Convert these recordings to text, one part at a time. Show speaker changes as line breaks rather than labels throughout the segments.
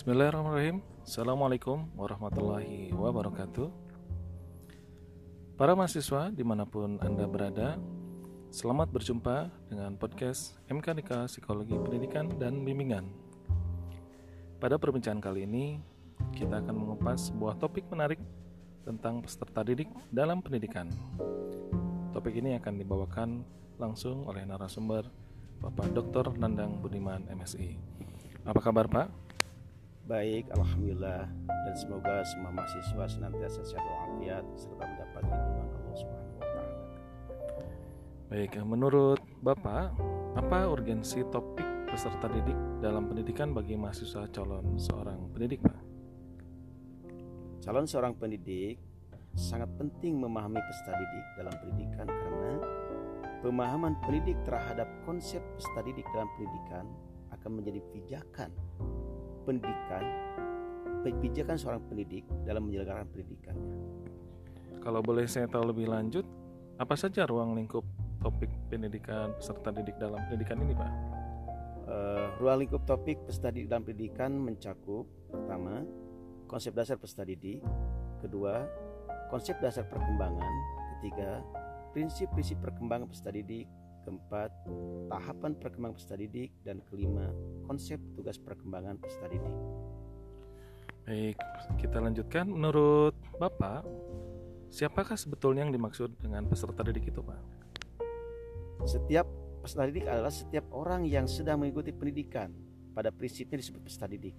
Bismillahirrahmanirrahim Assalamualaikum warahmatullahi wabarakatuh Para mahasiswa di mana pun Anda berada Selamat berjumpa dengan podcast MKDK Psikologi Pendidikan dan Bimbingan Pada perbincangan kali ini Kita akan mengupas sebuah topik menarik Tentang peserta didik dalam pendidikan Topik ini akan dibawakan langsung oleh narasumber Bapak Dr. Nandang Budiman MSI Apa kabar Pak?
Baik, alhamdulillah dan semoga semua mahasiswa senantiasa sehat walafiat serta mendapat lindungan Allah Subhanahu wa taala.
Baik, menurut Bapak, apa urgensi topik peserta didik dalam pendidikan bagi mahasiswa calon seorang pendidik, Pak?
Calon seorang pendidik sangat penting memahami peserta didik dalam pendidikan karena pemahaman pendidik terhadap konsep peserta didik dalam pendidikan akan menjadi pijakan pendidikan pijakan seorang pendidik dalam menyelenggarakan pendidikannya.
Kalau boleh saya tahu lebih lanjut, apa saja ruang lingkup topik pendidikan peserta didik dalam pendidikan ini, Pak?
Uh, ruang lingkup topik peserta didik dalam pendidikan mencakup pertama konsep dasar peserta didik, kedua konsep dasar perkembangan, ketiga prinsip-prinsip perkembangan peserta didik, keempat tahapan perkembangan peserta didik dan kelima konsep tugas perkembangan peserta didik.
Baik, kita lanjutkan. Menurut Bapak, siapakah sebetulnya yang dimaksud dengan peserta didik itu, Pak?
Setiap peserta didik adalah setiap orang yang sedang mengikuti pendidikan. Pada prinsipnya disebut peserta didik.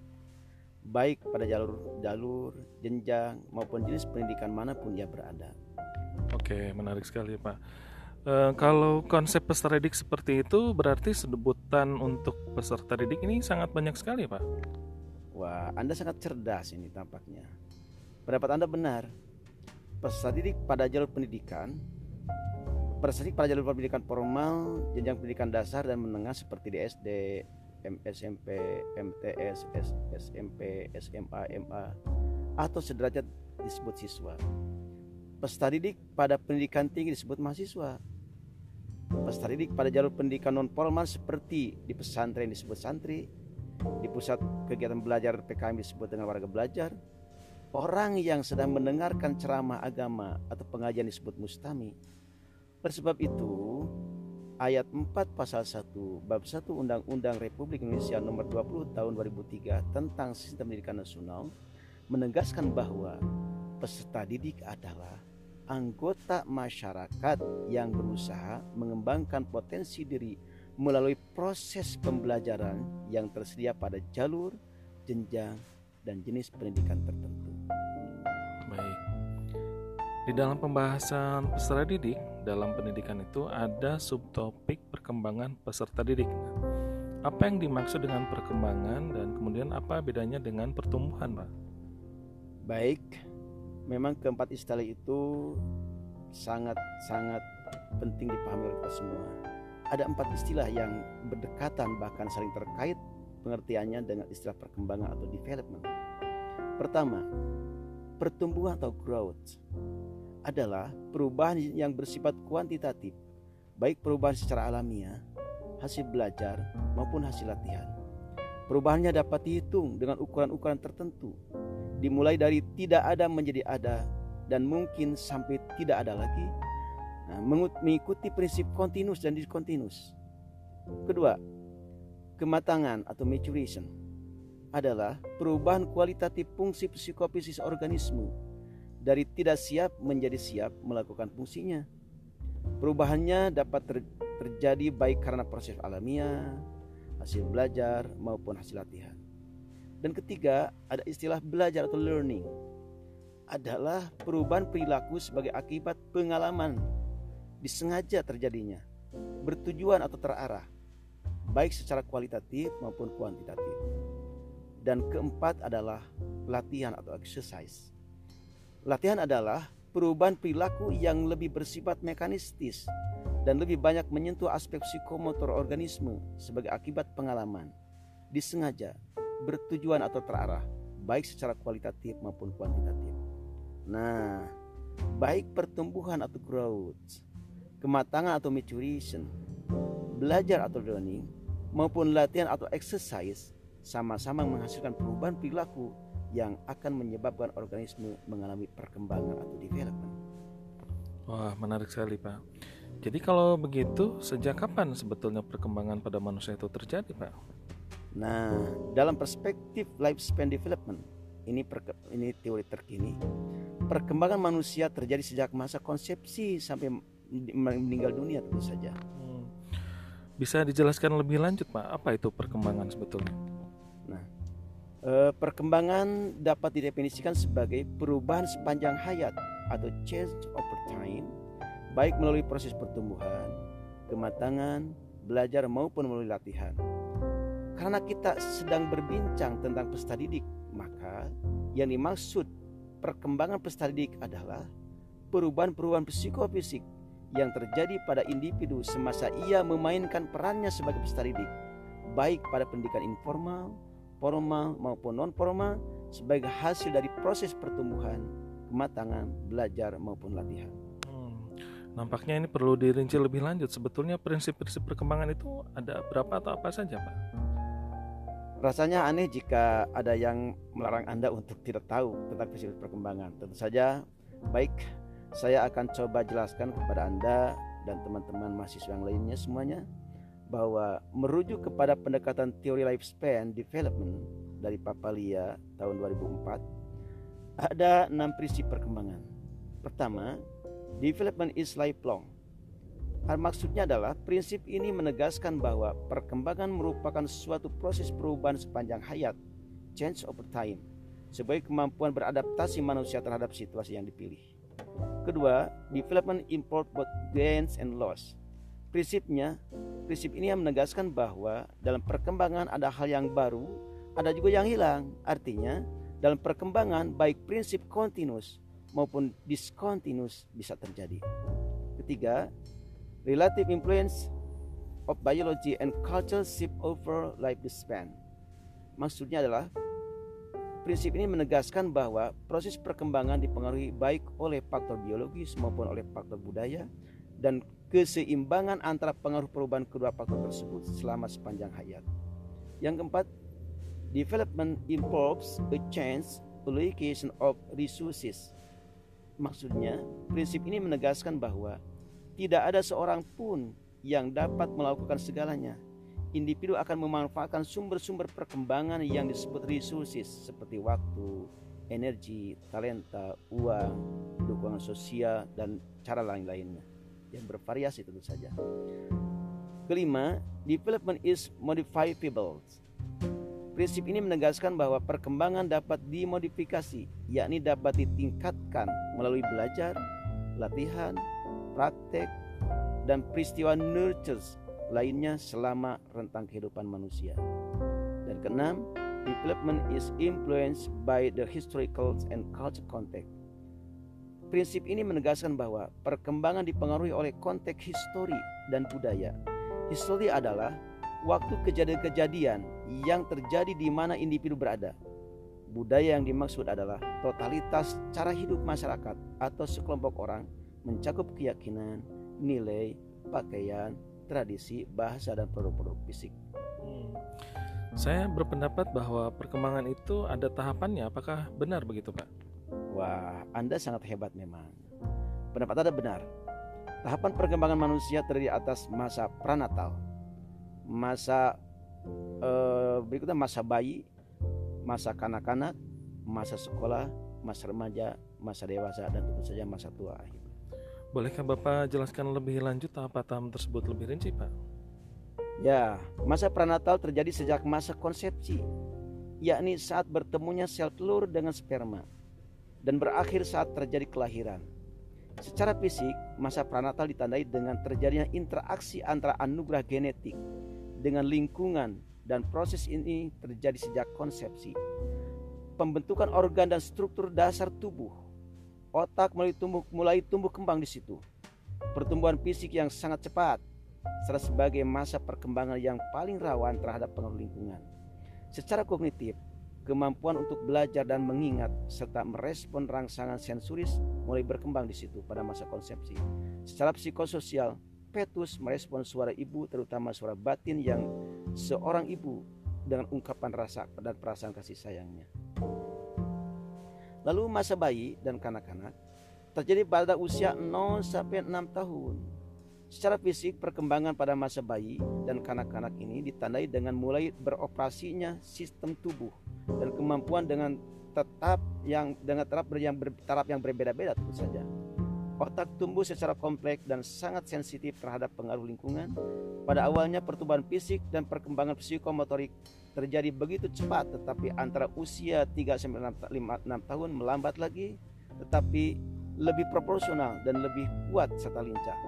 Baik pada jalur jalur, jenjang maupun jenis pendidikan mana pun ia berada.
Oke, menarik sekali, Pak. Uh, kalau konsep peserta didik seperti itu berarti sebutan untuk peserta didik ini sangat banyak sekali, Pak.
Wah, Anda sangat cerdas ini tampaknya. Pendapat Anda benar. Peserta didik pada jalur pendidikan peserta didik pada jalur pendidikan formal, jenjang pendidikan dasar dan menengah seperti di SD, SMP, MTS, SMP, SMA, MA atau sederajat disebut siswa. Peserta didik pada pendidikan tinggi disebut mahasiswa peserta didik pada jalur pendidikan non formal seperti di pesantren disebut santri, di pusat kegiatan belajar PKM disebut dengan warga belajar, orang yang sedang mendengarkan ceramah agama atau pengajian disebut mustami. Bersebab itu, ayat 4 pasal 1 bab 1 Undang-Undang Republik Indonesia nomor 20 tahun 2003 tentang sistem pendidikan nasional menegaskan bahwa peserta didik adalah anggota masyarakat yang berusaha mengembangkan potensi diri melalui proses pembelajaran yang tersedia pada jalur, jenjang, dan jenis pendidikan tertentu.
Baik. Di dalam pembahasan peserta didik, dalam pendidikan itu ada subtopik perkembangan peserta didik. Apa yang dimaksud dengan perkembangan dan kemudian apa bedanya dengan pertumbuhan, Pak?
Baik, memang keempat istilah itu sangat-sangat penting dipahami oleh kita semua. Ada empat istilah yang berdekatan bahkan saling terkait pengertiannya dengan istilah perkembangan atau development. Pertama, pertumbuhan atau growth adalah perubahan yang bersifat kuantitatif, baik perubahan secara alamiah, hasil belajar maupun hasil latihan. Perubahannya dapat dihitung dengan ukuran-ukuran tertentu, dimulai dari tidak ada menjadi ada dan mungkin sampai tidak ada lagi. Nah, mengikuti prinsip kontinus dan diskontinus kedua kematangan atau maturation adalah perubahan kualitatif fungsi psikofisis organisme dari tidak siap menjadi siap melakukan fungsinya. Perubahannya dapat ter terjadi baik karena proses alamiah hasil belajar maupun hasil latihan dan ketiga, ada istilah belajar atau learning. Adalah perubahan perilaku sebagai akibat pengalaman disengaja terjadinya, bertujuan atau terarah, baik secara kualitatif maupun kuantitatif. Dan keempat adalah latihan atau exercise. Latihan adalah perubahan perilaku yang lebih bersifat mekanistis dan lebih banyak menyentuh aspek psikomotor organisme sebagai akibat pengalaman disengaja bertujuan atau terarah, baik secara kualitatif maupun kuantitatif. Nah, baik pertumbuhan atau growth, kematangan atau maturation, belajar atau learning, maupun latihan atau exercise sama-sama menghasilkan perubahan perilaku yang akan menyebabkan organisme mengalami perkembangan atau development.
Wah, menarik sekali, Pak. Jadi kalau begitu, sejak kapan sebetulnya perkembangan pada manusia itu terjadi, Pak?
Nah, dalam perspektif lifespan development, ini ini teori terkini. Perkembangan manusia terjadi sejak masa konsepsi sampai meninggal dunia tentu saja. Hmm.
Bisa dijelaskan lebih lanjut, Pak, apa itu perkembangan sebetulnya?
Nah, eh, perkembangan dapat didefinisikan sebagai perubahan sepanjang hayat atau change over time baik melalui proses pertumbuhan, kematangan, belajar maupun melalui latihan. Karena kita sedang berbincang tentang peserta didik, maka yang dimaksud perkembangan peserta didik adalah perubahan-perubahan psikofisik yang terjadi pada individu semasa ia memainkan perannya sebagai peserta didik, baik pada pendidikan informal, formal maupun non formal sebagai hasil dari proses pertumbuhan, kematangan, belajar maupun latihan.
Nampaknya ini perlu dirinci lebih lanjut. Sebetulnya prinsip-prinsip perkembangan itu ada berapa atau apa saja, Pak?
Rasanya aneh jika ada yang melarang Anda untuk tidak tahu tentang prinsip perkembangan. Tentu saja, baik, saya akan coba jelaskan kepada Anda dan teman-teman mahasiswa yang lainnya semuanya bahwa merujuk kepada pendekatan teori lifespan development dari Papalia tahun 2004 ada enam prinsip perkembangan. Pertama, Development is lifelong. Maksudnya adalah prinsip ini menegaskan bahwa perkembangan merupakan suatu proses perubahan sepanjang hayat, change over time, sebagai kemampuan beradaptasi manusia terhadap situasi yang dipilih. Kedua, development import both gains and loss. Prinsipnya, prinsip ini yang menegaskan bahwa dalam perkembangan ada hal yang baru, ada juga yang hilang. Artinya, dalam perkembangan baik prinsip continuous maupun discontinuous bisa terjadi. Ketiga, relative influence of biology and culture shift over life span. Maksudnya adalah prinsip ini menegaskan bahwa proses perkembangan dipengaruhi baik oleh faktor biologis maupun oleh faktor budaya dan keseimbangan antara pengaruh perubahan kedua faktor tersebut selama sepanjang hayat. Yang keempat, development involves a change allocation of resources Maksudnya, prinsip ini menegaskan bahwa tidak ada seorang pun yang dapat melakukan segalanya. Individu akan memanfaatkan sumber-sumber perkembangan yang disebut resources seperti waktu, energi, talenta, uang, dukungan sosial, dan cara lain-lainnya yang bervariasi tentu saja. Kelima, development is modifiable Prinsip ini menegaskan bahwa perkembangan dapat dimodifikasi, yakni dapat ditingkatkan melalui belajar, latihan, praktek, dan peristiwa nurtures lainnya selama rentang kehidupan manusia. Dan keenam, development is influenced by the historical and cultural context. Prinsip ini menegaskan bahwa perkembangan dipengaruhi oleh konteks histori dan budaya. Histori adalah waktu kejadian-kejadian yang terjadi di mana individu berada. Budaya yang dimaksud adalah totalitas cara hidup masyarakat atau sekelompok orang mencakup keyakinan, nilai, pakaian, tradisi, bahasa, dan produk-produk fisik. Hmm.
Saya berpendapat bahwa perkembangan itu ada tahapannya. Apakah benar begitu, Pak?
Wah, Anda sangat hebat memang. Pendapat Anda benar. Tahapan perkembangan manusia terdiri atas masa pranatal, masa eh, berikutnya masa bayi, masa kanak-kanak, masa sekolah, masa remaja, masa dewasa dan tentu saja masa tua.
Bolehkah Bapak jelaskan lebih lanjut apa tahap tersebut lebih rinci, Pak?
Ya, masa pranatal terjadi sejak masa konsepsi, yakni saat bertemunya sel telur dengan sperma dan berakhir saat terjadi kelahiran. Secara fisik, masa pranatal ditandai dengan terjadinya interaksi antara anugerah genetik dengan lingkungan dan proses ini terjadi sejak konsepsi. Pembentukan organ dan struktur dasar tubuh. Otak mulai tumbuh, mulai tumbuh kembang di situ. Pertumbuhan fisik yang sangat cepat serta sebagai masa perkembangan yang paling rawan terhadap pengaruh lingkungan. Secara kognitif, kemampuan untuk belajar dan mengingat serta merespon rangsangan sensoris mulai berkembang di situ pada masa konsepsi. Secara psikososial, fetus merespon suara ibu terutama suara batin yang seorang ibu dengan ungkapan rasa dan perasaan kasih sayangnya. Lalu masa bayi dan kanak-kanak terjadi pada usia 0 sampai 6 tahun. Secara fisik perkembangan pada masa bayi dan kanak-kanak ini ditandai dengan mulai beroperasinya sistem tubuh dan kemampuan dengan tetap yang dengan taraf yang bertaraf yang berbeda-beda tentu saja. Otak tumbuh secara kompleks dan sangat sensitif terhadap pengaruh lingkungan. Pada awalnya pertumbuhan fisik dan perkembangan psikomotorik terjadi begitu cepat tetapi antara usia 3 sampai 6, 6 tahun melambat lagi tetapi lebih proporsional dan lebih kuat serta lincah.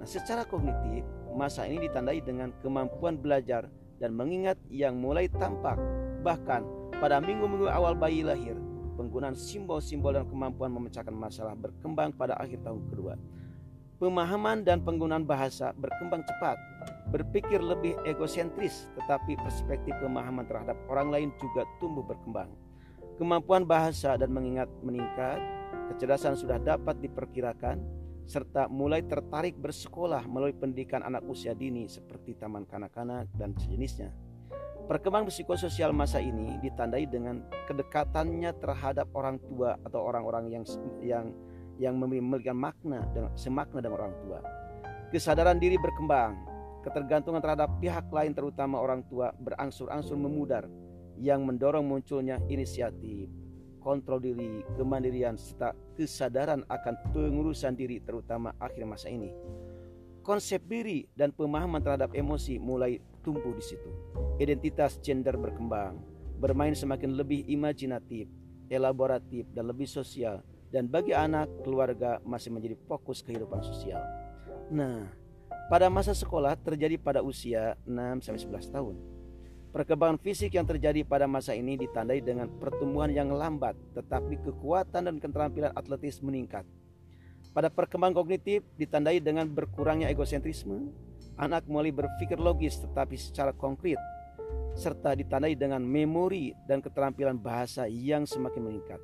Nah, secara kognitif, masa ini ditandai dengan kemampuan belajar dan mengingat yang mulai tampak bahkan pada minggu-minggu awal bayi lahir penggunaan simbol-simbol dan kemampuan memecahkan masalah berkembang pada akhir tahun kedua. Pemahaman dan penggunaan bahasa berkembang cepat, berpikir lebih egosentris, tetapi perspektif pemahaman terhadap orang lain juga tumbuh berkembang. Kemampuan bahasa dan mengingat meningkat, kecerdasan sudah dapat diperkirakan, serta mulai tertarik bersekolah melalui pendidikan anak usia dini seperti taman kanak-kanak dan sejenisnya. Perkembangan psikososial masa ini ditandai dengan kedekatannya terhadap orang tua atau orang-orang yang yang yang memiliki makna dengan semakna dengan orang tua. Kesadaran diri berkembang, ketergantungan terhadap pihak lain terutama orang tua berangsur-angsur memudar yang mendorong munculnya inisiatif, kontrol diri, kemandirian serta kesadaran akan pengurusan diri terutama akhir masa ini. Konsep diri dan pemahaman terhadap emosi mulai tumbuh di situ. Identitas gender berkembang, bermain semakin lebih imajinatif, elaboratif, dan lebih sosial. Dan bagi anak, keluarga masih menjadi fokus kehidupan sosial. Nah, pada masa sekolah terjadi pada usia 6-11 tahun. Perkembangan fisik yang terjadi pada masa ini ditandai dengan pertumbuhan yang lambat, tetapi kekuatan dan keterampilan atletis meningkat. Pada perkembangan kognitif ditandai dengan berkurangnya egosentrisme, anak mulai berpikir logis tetapi secara konkret serta ditandai dengan memori dan keterampilan bahasa yang semakin meningkat.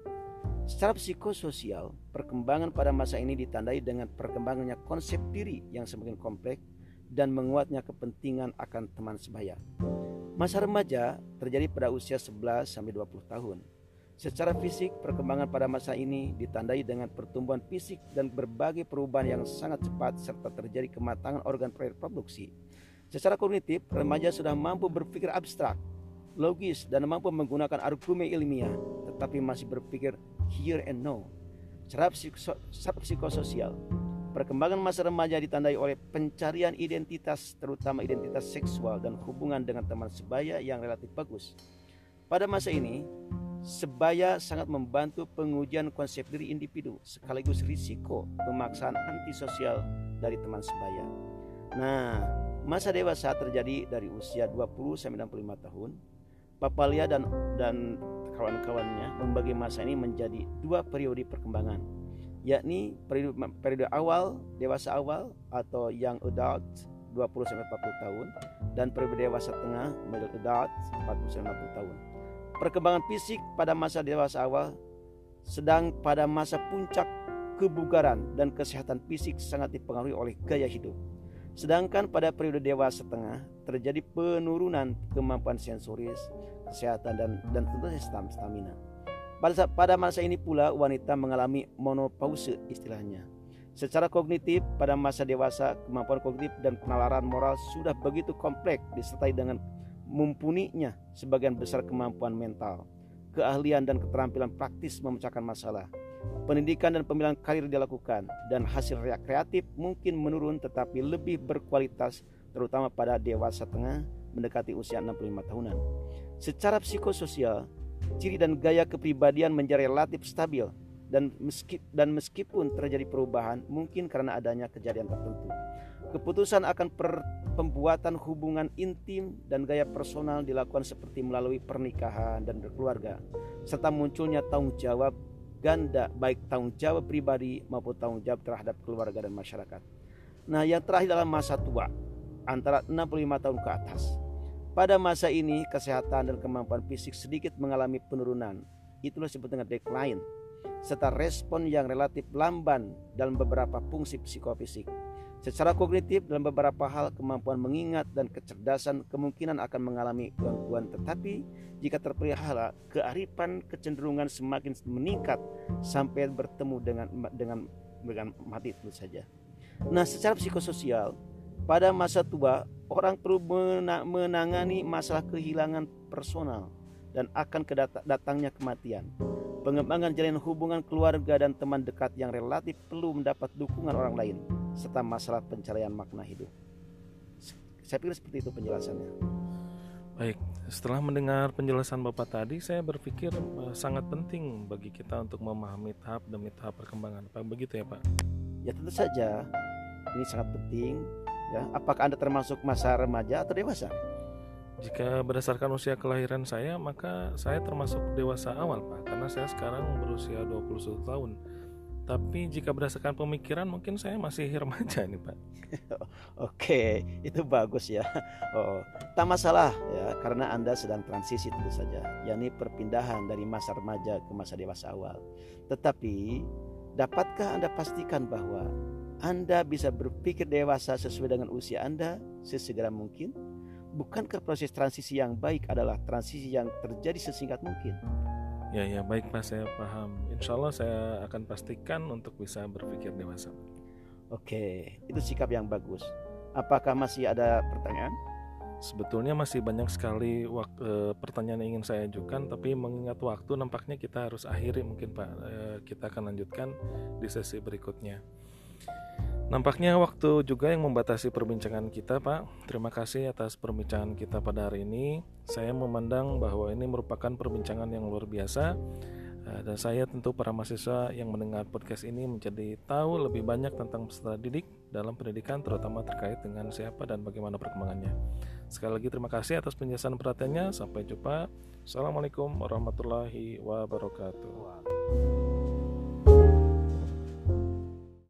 Secara psikososial, perkembangan pada masa ini ditandai dengan perkembangannya konsep diri yang semakin kompleks dan menguatnya kepentingan akan teman sebaya. Masa remaja terjadi pada usia 11 sampai 20 tahun. Secara fisik, perkembangan pada masa ini ditandai dengan pertumbuhan fisik dan berbagai perubahan yang sangat cepat serta terjadi kematangan organ reproduksi. Secara kognitif, remaja sudah mampu berpikir abstrak, logis, dan mampu menggunakan argumen ilmiah, tetapi masih berpikir here and now. Secara, psikososial, perkembangan masa remaja ditandai oleh pencarian identitas, terutama identitas seksual dan hubungan dengan teman sebaya yang relatif bagus. Pada masa ini, Sebaya sangat membantu pengujian konsep diri individu sekaligus risiko pemaksaan antisosial dari teman sebaya. Nah, masa dewasa terjadi dari usia 20 sampai 65 tahun. Papalia dan dan kawan-kawannya membagi masa ini menjadi dua periode perkembangan, yakni periode, periode awal dewasa awal atau young adult 20 sampai 40 tahun dan periode dewasa tengah middle adult 40 sampai 50 tahun. Perkembangan fisik pada masa dewasa awal sedang pada masa puncak kebugaran dan kesehatan fisik sangat dipengaruhi oleh gaya hidup. Sedangkan pada periode dewasa tengah terjadi penurunan kemampuan sensoris, kesehatan dan dan saja stamina. Pada, pada masa ini pula wanita mengalami monopause istilahnya. Secara kognitif pada masa dewasa kemampuan kognitif dan penalaran moral sudah begitu kompleks disertai dengan mumpuninya sebagian besar kemampuan mental, keahlian dan keterampilan praktis memecahkan masalah. Pendidikan dan pemilihan karir dilakukan dan hasil kreatif mungkin menurun tetapi lebih berkualitas terutama pada dewasa tengah mendekati usia 65 tahunan. Secara psikososial, ciri dan gaya kepribadian menjadi relatif stabil dan meski dan meskipun terjadi perubahan mungkin karena adanya kejadian tertentu. Keputusan akan per, pembuatan hubungan intim dan gaya personal dilakukan seperti melalui pernikahan dan berkeluarga, serta munculnya tanggung jawab ganda baik tanggung jawab pribadi maupun tanggung jawab terhadap keluarga dan masyarakat. Nah, yang terakhir dalam masa tua antara 65 tahun ke atas. Pada masa ini kesehatan dan kemampuan fisik sedikit mengalami penurunan. Itulah disebut dengan decline serta respon yang relatif lamban dalam beberapa fungsi psikofisik. Secara kognitif dalam beberapa hal kemampuan mengingat dan kecerdasan kemungkinan akan mengalami gangguan tetapi jika terpelihara kearifan kecenderungan semakin meningkat sampai bertemu dengan dengan dengan mati itu saja. Nah, secara psikososial pada masa tua orang perlu menangani masalah kehilangan personal dan akan kedatangnya kematian. Pengembangan jalan hubungan keluarga dan teman dekat yang relatif perlu mendapat dukungan orang lain serta masalah pencarian makna hidup. Saya pikir seperti itu penjelasannya.
Baik, setelah mendengar penjelasan Bapak tadi, saya berpikir uh, sangat penting bagi kita untuk memahami tahap demi tahap perkembangan. Pak, begitu ya, Pak?
Ya tentu saja, ini sangat penting. Ya, apakah anda termasuk masa remaja atau dewasa?
Jika berdasarkan usia kelahiran saya, maka saya termasuk dewasa awal, Pak, karena saya sekarang berusia 21 tahun. Tapi jika berdasarkan pemikiran mungkin saya masih remaja nih, Pak.
Oke, itu bagus ya. Oh, tak masalah ya, karena Anda sedang transisi tentu saja, yakni perpindahan dari masa remaja ke masa dewasa awal. Tetapi, dapatkah Anda pastikan bahwa Anda bisa berpikir dewasa sesuai dengan usia Anda sesegera mungkin? Bukankah proses transisi yang baik adalah transisi yang terjadi sesingkat mungkin?
Ya ya baik Pak saya paham. Insya Allah saya akan pastikan untuk bisa berpikir dewasa.
Oke, itu sikap yang bagus. Apakah masih ada pertanyaan?
Sebetulnya masih banyak sekali waktu, eh, pertanyaan yang ingin saya ajukan, tapi mengingat waktu nampaknya kita harus akhiri mungkin Pak. Eh, kita akan lanjutkan di sesi berikutnya. Nampaknya waktu juga yang membatasi perbincangan kita, Pak. Terima kasih atas perbincangan kita pada hari ini. Saya memandang bahwa ini merupakan perbincangan yang luar biasa, eh, dan saya tentu para mahasiswa yang mendengar podcast ini menjadi tahu lebih banyak tentang peserta didik dalam pendidikan, terutama terkait dengan siapa dan bagaimana perkembangannya. Sekali lagi terima kasih atas penjelasan perhatiannya. Sampai jumpa. Assalamualaikum warahmatullahi wabarakatuh.